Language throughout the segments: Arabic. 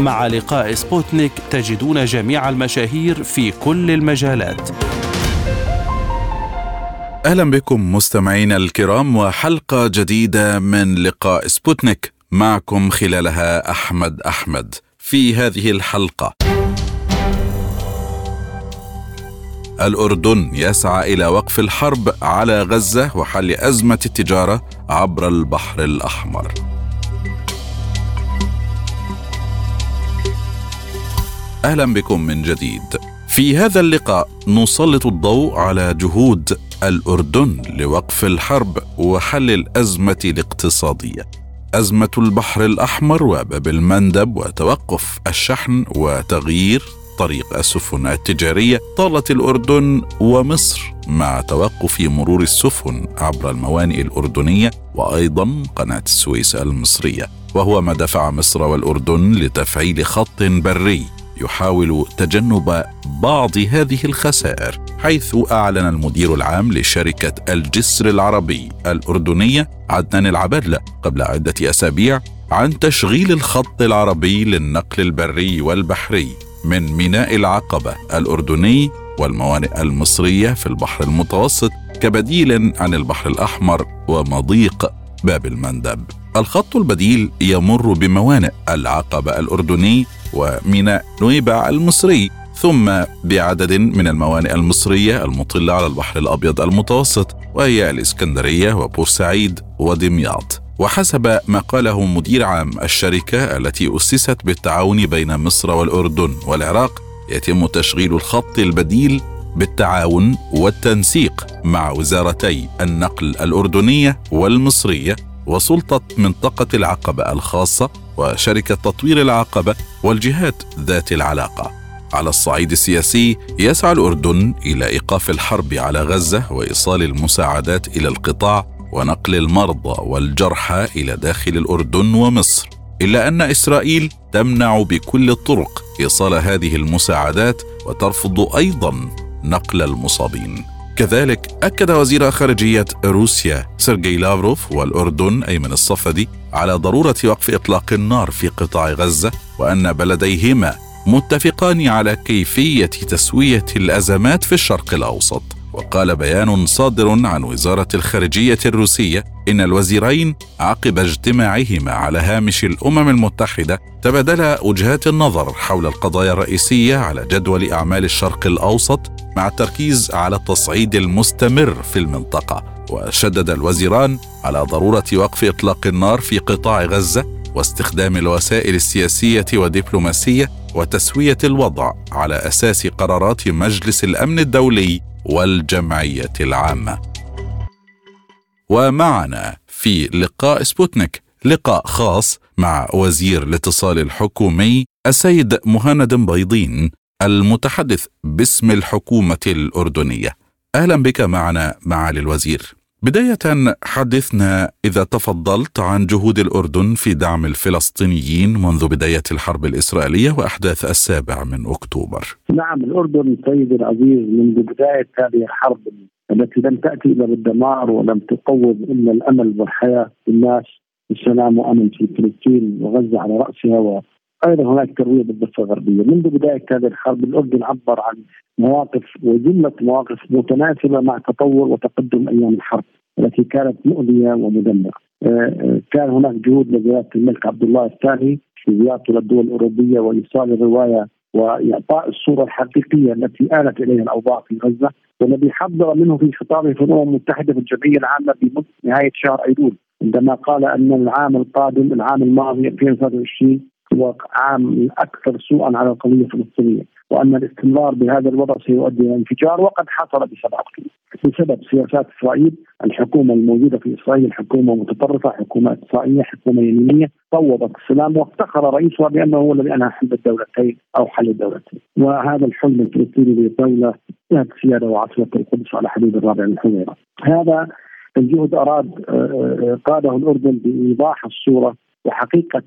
مع لقاء سبوتنيك تجدون جميع المشاهير في كل المجالات. أهلا بكم مستمعينا الكرام وحلقة جديدة من لقاء سبوتنيك معكم خلالها أحمد أحمد في هذه الحلقة. الأردن يسعى إلى وقف الحرب على غزة وحل أزمة التجارة عبر البحر الأحمر. أهلا بكم من جديد. في هذا اللقاء نسلط الضوء على جهود الأردن لوقف الحرب وحل الأزمة الاقتصادية. أزمة البحر الأحمر وباب المندب وتوقف الشحن وتغيير طريق السفن التجارية طالت الأردن ومصر مع توقف مرور السفن عبر الموانئ الأردنية وأيضا قناة السويس المصرية وهو ما دفع مصر والأردن لتفعيل خط بري يحاول تجنب بعض هذه الخسائر حيث أعلن المدير العام لشركة الجسر العربي الأردنية عدنان العبادله قبل عدة أسابيع عن تشغيل الخط العربي للنقل البري والبحري من ميناء العقبة الأردني والموانئ المصرية في البحر المتوسط كبديل عن البحر الأحمر ومضيق باب المندب. الخط البديل يمر بموانئ العقبة الأردني وميناء نويبع المصري ثم بعدد من الموانئ المصرية المطلة على البحر الأبيض المتوسط وهي الإسكندرية وبورسعيد ودمياط وحسب ما قاله مدير عام الشركة التي أسست بالتعاون بين مصر والأردن والعراق يتم تشغيل الخط البديل بالتعاون والتنسيق مع وزارتي النقل الأردنية والمصرية وسلطة منطقة العقبة الخاصة وشركة تطوير العقبة والجهات ذات العلاقة. على الصعيد السياسي يسعى الأردن إلى إيقاف الحرب على غزة وإيصال المساعدات إلى القطاع ونقل المرضى والجرحى إلى داخل الأردن ومصر. إلا أن إسرائيل تمنع بكل الطرق إيصال هذه المساعدات وترفض أيضا نقل المصابين. كذلك أكد وزير خارجية روسيا سيرجي لافروف والأردن أيمن الصفدي على ضرورة وقف إطلاق النار في قطاع غزة وأن بلديهما متفقان على كيفية تسوية الأزمات في الشرق الأوسط وقال بيان صادر عن وزارة الخارجية الروسية إن الوزيرين عقب اجتماعهما على هامش الأمم المتحدة تبادلا وجهات النظر حول القضايا الرئيسية على جدول أعمال الشرق الأوسط مع التركيز على التصعيد المستمر في المنطقة. وشدد الوزيران على ضرورة وقف إطلاق النار في قطاع غزة واستخدام الوسائل السياسية والدبلوماسية وتسوية الوضع على أساس قرارات مجلس الأمن الدولي والجمعية العامة. ومعنا في لقاء سبوتنيك لقاء خاص مع وزير الاتصال الحكومي السيد مهند بيضين المتحدث باسم الحكومة الأردنية. أهلا بك معنا معالي الوزير. بداية حدثنا إذا تفضلت عن جهود الأردن في دعم الفلسطينيين منذ بداية الحرب الإسرائيلية وأحداث السابع من أكتوبر. نعم الأردن سيدي العزيز منذ بداية هذه الحرب التي لم تأتي إلا بالدمار ولم تقوض إلا الأمل والحياة للناس بالسلام وأمن في فلسطين وغزة على رأسها أيضا هناك ترويع بالضفة الغربية، منذ بداية هذه الحرب الأردن عبر عن مواقف وجملة مواقف متناسبة مع تطور وتقدم أيام الحرب التي كانت مؤذيه ومدمرة. آه، آه، كان هناك جهود لزيارة الملك عبد الله الثاني في زيارته للدول الأوروبية وإيصال الرواية وإعطاء الصورة الحقيقية التي آلت إليها الأوضاع في غزة والذي حذر منه في خطابه في الأمم المتحدة في الجمعية العامة بنهايه شهر أيلول عندما قال أن العام القادم العام الماضي 2023 هو عام أكثر سوءا على القضية الفلسطينية وأن الاستمرار بهذا الوضع سيؤدي إلى انفجار وقد حصل ب 7 اكتوبر بسبب سياسات إسرائيل. الحكومة الموجودة في إسرائيل حكومة متطرفة حكومة إسرائيلية حكومة يمينية فوضت السلام وافتخر رئيسها بانه هو الذي أنهى حل الدولتين أو حل الدولتين. وهذا الحلم الفلسطيني للدولة ذات سيادة وعاصمة القدس على حدود الرابع من حزيره هذا الجهد أراد آه، آه، قاده الأردن بإيضاح الصورة وحقيقة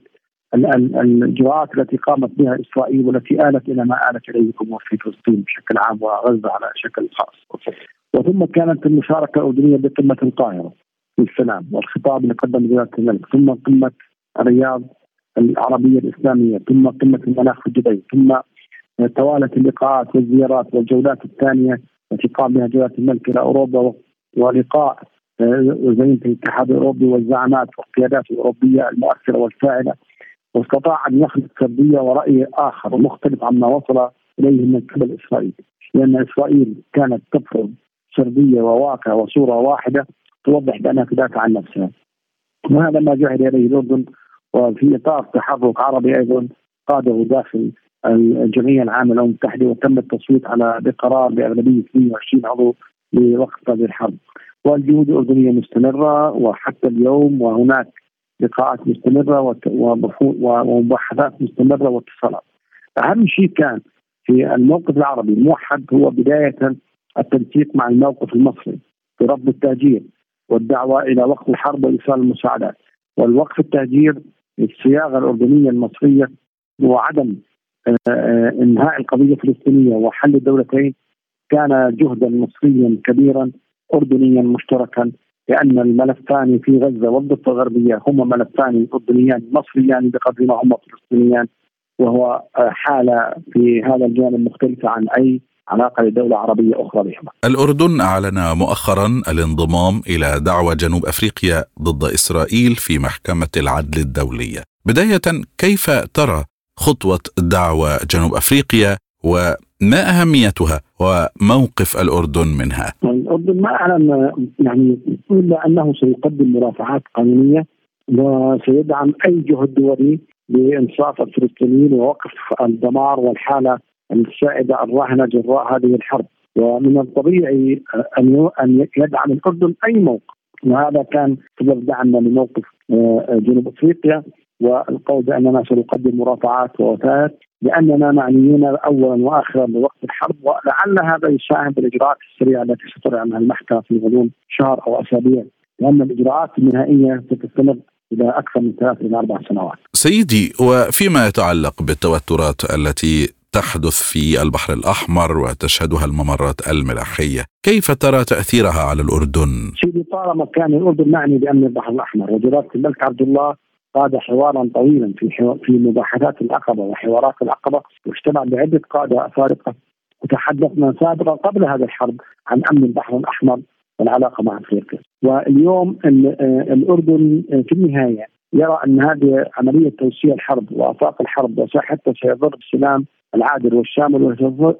الاجراءات التي قامت بها إسرائيل والتي آلت إلى ما آلت اليه الأمور في فلسطين بشكل عام وغزة على شكل خاص. وثم كانت المشاركة الأردنية بقمة القاهرة للسلام والخطاب اللي قدم جلاله الملك ثم قمة الرياض العربية الإسلامية ثم قمة المناخ في دبي ثم توالت اللقاءات والزيارات والجولات الثانية التي قام بها جلاله الملك إلى أوروبا ولقاء وزينة الاتحاد الأوروبي والزعامات والقيادات الأوروبية المؤثرة والفاعلة واستطاع أن يخلق سرديه ورأي آخر مختلف عما وصل إليه من قبل إسرائيل. لأن إسرائيل كانت تفرض سرديه وواقع وصورة واحدة توضح بأنها تدافع عن نفسها. وهذا ما جعل اليه الاردن وفي إطار تحرك عربي أيضا قاده داخل الجمعية العامة للامم المتحده وتم التصويت على بقرار بأغلبية 22 عضو لوقف هذه الحرب. والجهود الأردنية مستمرة وحتى اليوم وهناك لقاءات مستمرة ومباحثات مستمرة واتصالات. أهم شيء كان في الموقف العربي الموحد هو بداية التنسيق مع الموقف المصري في رفض التهجير والدعوة إلى وقف الحرب وإيصال المساعدات والوقف التهجير الصياغه الأردنية المصرية وعدم آه، آه، إنهاء القضية الفلسطينية وحل الدولتين كان جهدا مصريا كبيرا اردنيا مشتركا لأن الملفان في غزة والضفة الغربية هما ملفان أردنيان مصريان بقدر ما هما فلسطينيان وهو آه، حالة في هذا الجانب مختلفة عن أي علاقة لدولة عربية أخرى بهما. الأردن أعلن مؤخرا الانضمام إلى دعوى جنوب أفريقيا ضد إسرائيل في محكمة العدل الدولية. بداية كيف ترى خطوة دعوى جنوب أفريقيا وما أهميتها وموقف الأردن منها؟ الأردن ما اعلن يعني إلا أنه سيقدم مرافعات قانونية وسيدعم أي جهد دولي لإنصاف الفلسطينيين ووقف الدمار والحالة السائدة الراهنة جراء هذه الحرب. ومن الطبيعي أن أن يدعم الأردن أي موقف. وهذا كان سبب دعمنا لموقف آه، جنوب أفريقيا. والقول بأننا سنقدم مرافعات ووفات لأننا معنيين اولا واخرا بوقت الحرب ولعل هذا يساهم بالاجراءات السريعة التي ستطرح المحكمة في غضون شهر أو أسابيع لأن الإجراءات النهائية ستستمر إلى أكثر من ثلاث إلى أربع سنوات. سيدي وفيما يتعلق بالتوترات التي تحدث في البحر الأحمر وتشهدها الممرات الملاحية، كيف ترى تأثيرها على الأردن؟ سيدي طالما كان الأردن معني بأمن البحر الأحمر وجلالة الملك عبد الله قاد حوارا طويلا في في مباحثات العقبة وحوارات العقبة واجتمع بعدة قادة افارقه وتحدثنا سابقا قبل هذه الحرب عن أمن البحر الأحمر والعلاقة مع أفريقيا. واليوم الأردن في النهاية يرى أن هذه عملية توسيع الحرب وآفاق الحرب وحتى سيضر بالسلام العادل والشامل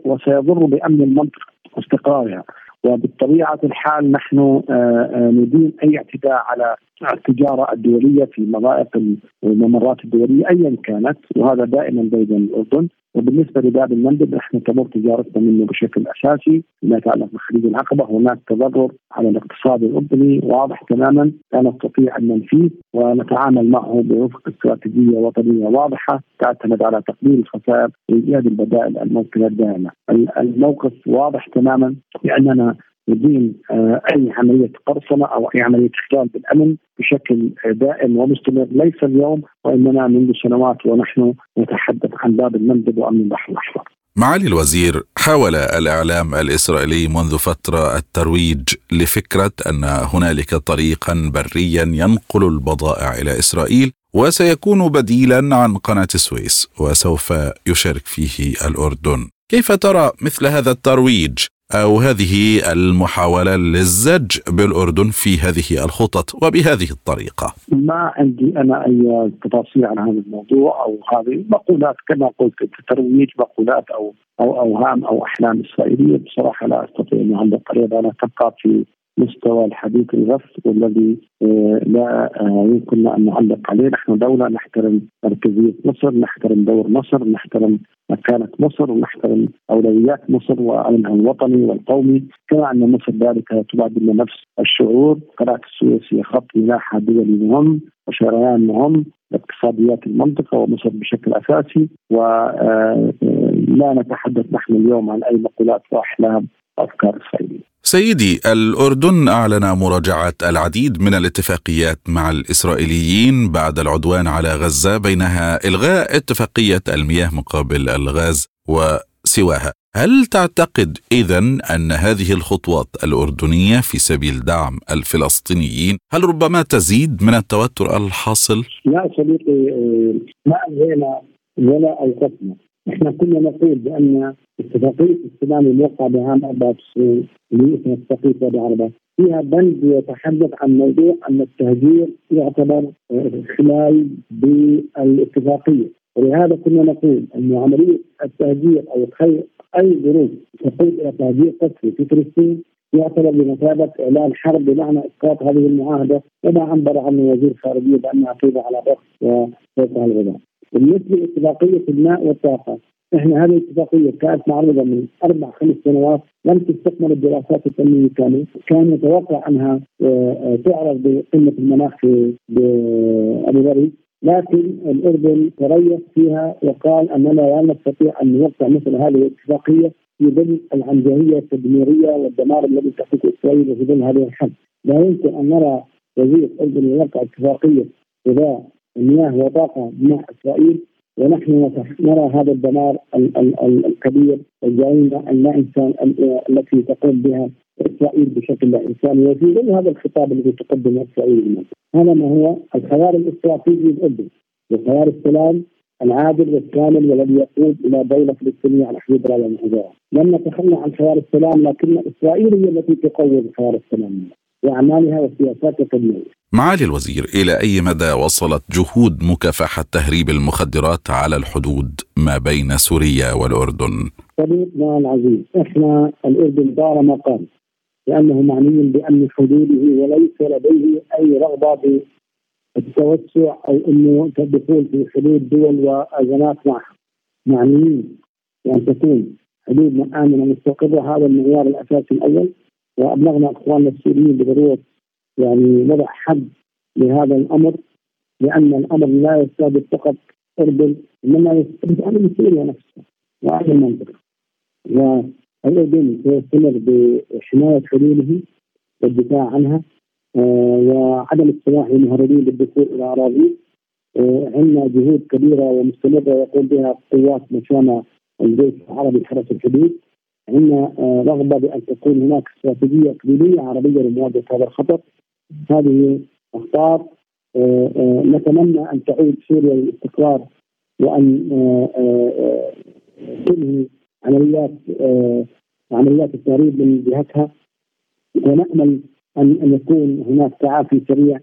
وسيضر بأمن المنطقة واستقرارها. وبطبيعه الحال نحن آه، آه، ندين أي اعتداء على التجارة الدولية في مضائق والممرات الدولية ايا كانت وهذا دائما بين الأردن. وبالنسبة لباب المندب نحن تمر تجارتنا منه بشكل أساسي فيما يتعلق بخليج العقبة. هناك تضرر على الاقتصاد الأردني واضح تماما. لا نستطيع أن ننفيه ونتعامل معه بوفق استراتيجية وطنية واضحة تعتمد على تقليل الخسائر وايجاد البدائل الممكنه الدائمة. الموقف واضح تماما باننا ندين آه، أي عملية قرصنة أو أي عملية اختلال بالأمن بشكل دائم ومستمر ليس اليوم وإنما منذ سنوات ونحن نتحدث عن باب المندب وأمن البحر الأحمر. معالي الوزير حاول الإعلام الإسرائيلي منذ فترة الترويج لفكرة أن هنالك طريقا بريا ينقل البضائع إلى إسرائيل وسيكون بديلا عن قناة السويس وسوف يشارك فيه الأردن. كيف ترى مثل هذا الترويج أو هذه المحاولة للزج بالأردن في هذه الخطط وبهذه الطريقة؟ ما عندي أنا أي تفاصيل عن هذا الموضوع أو هذه مقولات كما قلت ترويج مقولات أو أو أوهام أو أحلام إسرائيلية بصراحة لا أستطيع أن عند الطريقة أنا تبقى في مستوى الحديث الغفل والذي آه، لا آه، يمكن أن نعلق عليه، نحن دولة نحترم مركزية مصر، نحترم دور مصر، نحترم مكانة مصر ونحترم أولويات مصر وامنها الوطني والقومي، كما أن مصر ذلك تبادل نفس الشعور، قناه السويس هي خط ملاحه دولي مهم وشريان مهم لاقتصاديات المنطقة ومصر بشكل أساسي. ولا نتحدث نحن اليوم عن أي مقولات واحلام وافكار اسرائيليه. سيدي الأردن أعلن مراجعة العديد من الاتفاقيات مع الإسرائيليين بعد العدوان على غزة بينها إلغاء اتفاقية المياه مقابل الغاز وسواها. هل تعتقد اذا أن هذه الخطوات الأردنية في سبيل دعم الفلسطينيين هل ربما تزيد من التوتر الحاصل؟ لا صديقي ما انهينا ولا أوقفنا إحنا كنا نقول بأن اتفاقية السلام الموقعه بعام 94 اللي اسمها اتفاقية وادي عربه فيها بند يتحدث عن موضوع أن التهجير يعتبر خلال بالاتفاقية ولهذا كنا نقول أن عملية التهجير أو أي ظروف تقود إلى تهجير قسري في فلسطين يعتبر بمثابة إعلان حرب بمعنى إسقاط هذه المعاهدة وما عبر عنه وزير الخارجية بانها توضع على ضغط وفوقها الغذاء. بالنسبة لاتفاقية الماء والطاقة إحنا هذه الاتفاقية كانت معروضه من أربع خمس سنوات لم تستكمل الدراسات الفنية كانوا كان متوقع أنها آه، تعرض بقمة المناخ في أبو ظبي لكن الأردن تريث فيها وقال أننا لا نستطيع أن نوقع مثل هذه الاتفاقية في ظل العنجهية التدميرية والدمار الذي تحدث إسرائيل في ظل هذه الحرب. لا يمكن أن نرى وزير الاردن يوقع اتفاقية غذاء المياه وطاقه مع إسرائيل ونحن نرى هذا الدمار الكبير والجريمه اللا انسان التي تقوم بها إسرائيل بشكل لا إنساني. وفي ظل هذا الخطاب الذي تقدم إسرائيل هذا ما هو؟ الخيار الاستراتيجي للاردن وخيار السلام العادل والكامل والذي يقود إلى دولة فلسطينية على حدود رايه المحاذاه. لم نتخلى عن خيار السلام لكن إسرائيل هي التي تقوم خيار السلام. وأعمالها وسياساتها التنمويه. معالي الوزير إلى أي مدى وصلت جهود مكافحة تهريب المخدرات على الحدود ما بين سوريا والأردن؟ صديقنا العزيز إحنا الأردن طالما قال لأنه معني بأمن حدوده وليس لديه أي رغبة بالتوسع أو إنه الدخول في حدود دول وأزمات معها معنيين بان تكون حدودنا آمنة مستقرة هذا المعيار الأساسي الأول وأبلغنا اخواننا السوريين بضرورة يعني وضع حد لهذا الأمر لأن الأمر لا يستهدف فقط اردن إنما يستهدف امن سوريا نفسها وامن المنطقة. والاردن سيستمر بحماية حدوده والدفاع عنها آه وعدم السماح للمهربين بالدخول إلى اراضيه آه عندنا جهود كبيرة ومستمرة يقوم بها قوات مشانه الجيش العربي حرس الحدود عندنا آه رغبة بأن تكون هناك استراتيجية إقليمية عربية لمواجهة هذا الخطر هذه أخطار آه، آه، نتمنى أن تعود سوريا للاستقرار وأن تنهي عمليات عمليات التهريب من جهتها ونأمل أن أن يكون هناك تعافي سريع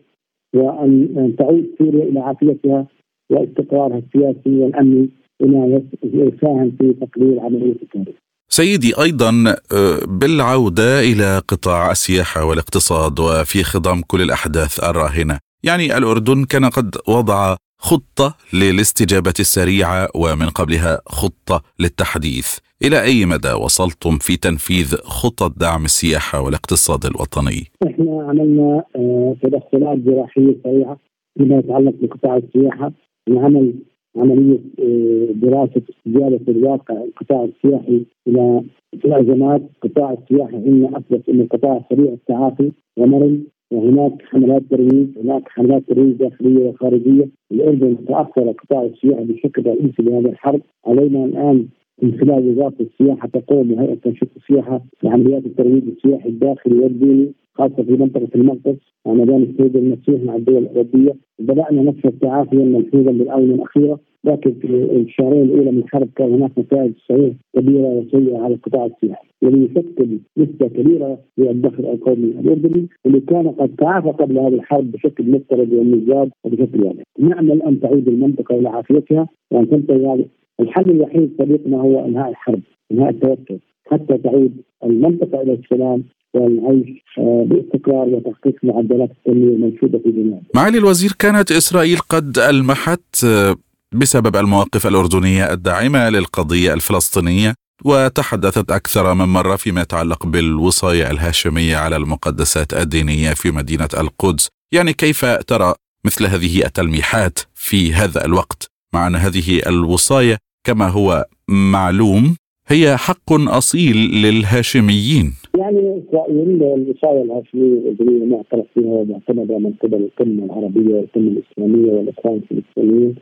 وأن تعود سوريا إلى عافيتها واستقرارها السياسي والأمني بما يساهم في تقليل عملية التهريب. سيدي أيضا آه، بالعودة إلى قطاع السياحة والاقتصاد وفي خضم كل الأحداث الراهنة، يعني الأردن كان قد وضع خطة للاستجابة السريعة ومن قبلها خطة للتحديث، إلى أي مدى وصلتم في تنفيذ خطط دعم السياحة والاقتصاد الوطني؟ إحنا عملنا آه، تدخلات جراحية سريعة فيما يتعلق بقطاع السياحة، العمل عملية آه، دراسة استجابة الواقع القطاع السياحي إلى الازمات، قطاع السياحي عندنا أثبت إنه قطاع سريع التعافي ومرن. وهناك حملات ترويج، هناك حملات ترويج داخلية وخارجية، الأردن تأثر قطاع السياحه بشكل رئيسي بهذه الحرب، علينا الآن من خلال وزارة السياحة تقوم وهيئه تنشيط السياحة بعمليات الترويج السياحي الداخلي والديني. خاصة في منطقة المقدس وميدان السيد المسيح مع الدول الأوروبية. بدأنا نشهد تعافيا ملحوظا بالاونه الأخيرة. لكن في الشهرين الأولى من الحرب كان هناك نتائج صحيح كبيرة وسيئة على القطاع السياحي. واللي يشكل نسبة كبيرة للدخل القومي الأردني واللي كان قد تعافى قبل هذه الحرب بشكل مفترض ومزداد وبشكل واضح. نامل أن تعود المنطقة إلى عافيتها وأن تنتهي الحل الوحيد صديقنا هو إنهاء الحرب، إنهاء التوتر. حتى تعود المنطقة إلى السلام والعيش آه، باستقرار وتحقيق معدلات التنمية المنشودة في البلاد. معالي الوزير كانت إسرائيل قد ألمحت آه، بسبب المواقف الأردنية الداعمة للقضية الفلسطينية وتحدثت أكثر من مرة فيما يتعلق بالوصايه الهاشمية على المقدسات الدينية في مدينة القدس، يعني كيف ترى مثل هذه التلميحات في هذا الوقت مع ان هذه الوصايه كما هو معلوم هي حق أصيل للهاشميين. يعني إسرائيل الوصايه الهاشميه الإسرائيلية معترف فيها ومعتمده من قبل القمة العربية والقمة الإسلامية والإخوان الفلسطينيين.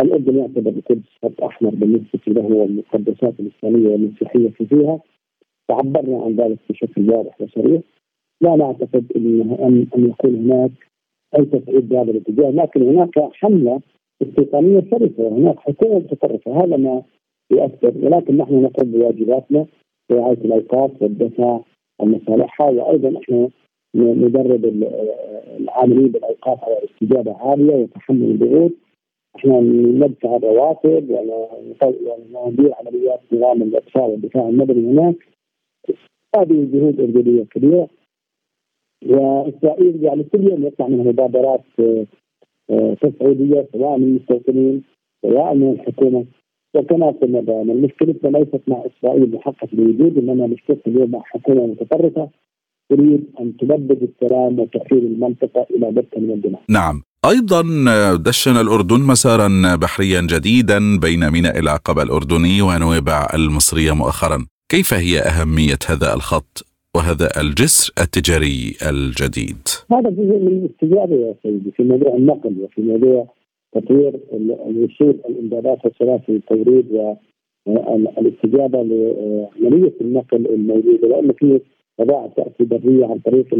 الاردن يعتبر القدس خط أحمر بالنسبة له والمقدسات الإسلامية والمسيحية فيها. تعبرنا عن ذلك بشكل واضح وصريح. لا نعتقد إن أن يكون هناك أي تفعيل بهذا الاتجاه، لكن هناك حملة استيطانية شرسة، هناك حكومة متطرفة، هذا ما يؤثر ولكن نحن نقوم بواجباتنا رعاية الاوقاف والدفاع عن مصالحها وأيضا إحنا ندرب العاملين بالأوقاف على استجابه عالية وتحمل الضغوط. إحنا ندفع الرواتب وندير عمليات نظام الاطفال والدفاع المدني هناك. هذه جهود اردنيه كبيرة. واسرائيل يعني كل يوم يطلع منها مبادرات آه، آه، تصعيديه سواء من المستوطنين سواء من الحكومة. وكما قلنا دائما مشكلتنا ليست مع إسرائيل محقق الوجود إنما مشكلتنا اليوم مع حكومة متطرفة تريد أن تبدد السلام وتحيل المنطقة إلى بث من الدماء. نعم، أيضا دشن الأردن مسارا بحريا جديدا بين ميناء العقبة الأردني ونويبع المصرية مؤخرا، كيف هي أهمية هذا الخط وهذا الجسر التجاري الجديد؟ هذا جزء من الاستجابه يا سيدي في موضوع النقل وفي موضوع تطوير الوصول الامدادات وسلاسل التوريد والإستجابة لعملية النقل الموجوده لأنه في بضائع تأتي برية عن طريق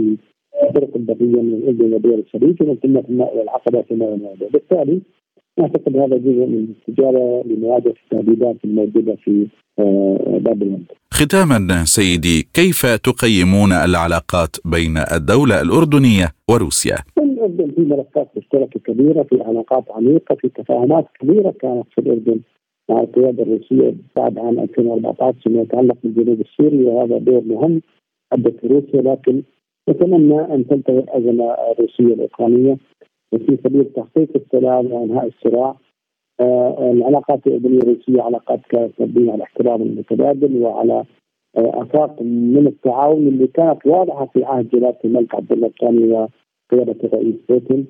الطرق البرية من الاردن ودول الخليج ومن ثم الماء والعقبه فيما ونادى بالتالي اعتقد هذا جزء من الاستجابه لمواجهة التهديدات الموجودة في آه، باب المنطقة. ختاما سيدي كيف تقيمون العلاقات بين الدولة الأردنية وروسيا؟ الأردن في ملفات مشتركة كبيرة في علاقات عميقة في تفاهمات كبيرة كانت في الأردن مع القيادة الروسية بعد عام 2014 فيما يتعلق بالجنوب السوري وهذا دور مهم أدت روسيا لكن نتمنى أن تنتهي الأزمة الروسية الأوكرانية وفي سبيل تحقيق السلام وإنهاء الصراع العلاقات الاردنيه الروسيه علاقات مبنيه على احترام المتبادل وعلى آه أفاق من التعاون اللي كانت واضحة في عهد جلالة الملك عبد الله الثاني قياده الرئيس بوتين.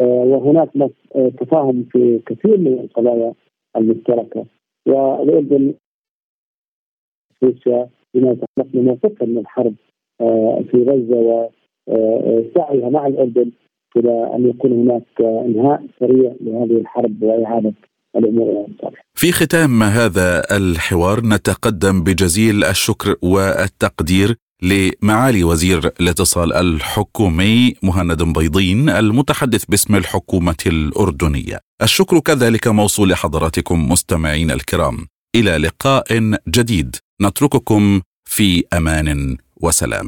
آه، وهناك آه، تفاهم في كثير من القضايا المشتركة. والاردن روسيا بما يتعلق بموقفها من الحرب في غزة وسعيها مع الاردن إلى أن يكون هناك إنهاء سريع لهذه الحرب وإعادة الأمور إلى في ختام هذا الحوار نتقدم بجزيل الشكر والتقدير لمعالي وزير الاتصال الحكومي مهند بيضين المتحدث باسم الحكومة الأردنية. الشكر كذلك موصول لحضراتكم مستمعين الكرام. إلى لقاء جديد نترككم في أمان وسلام.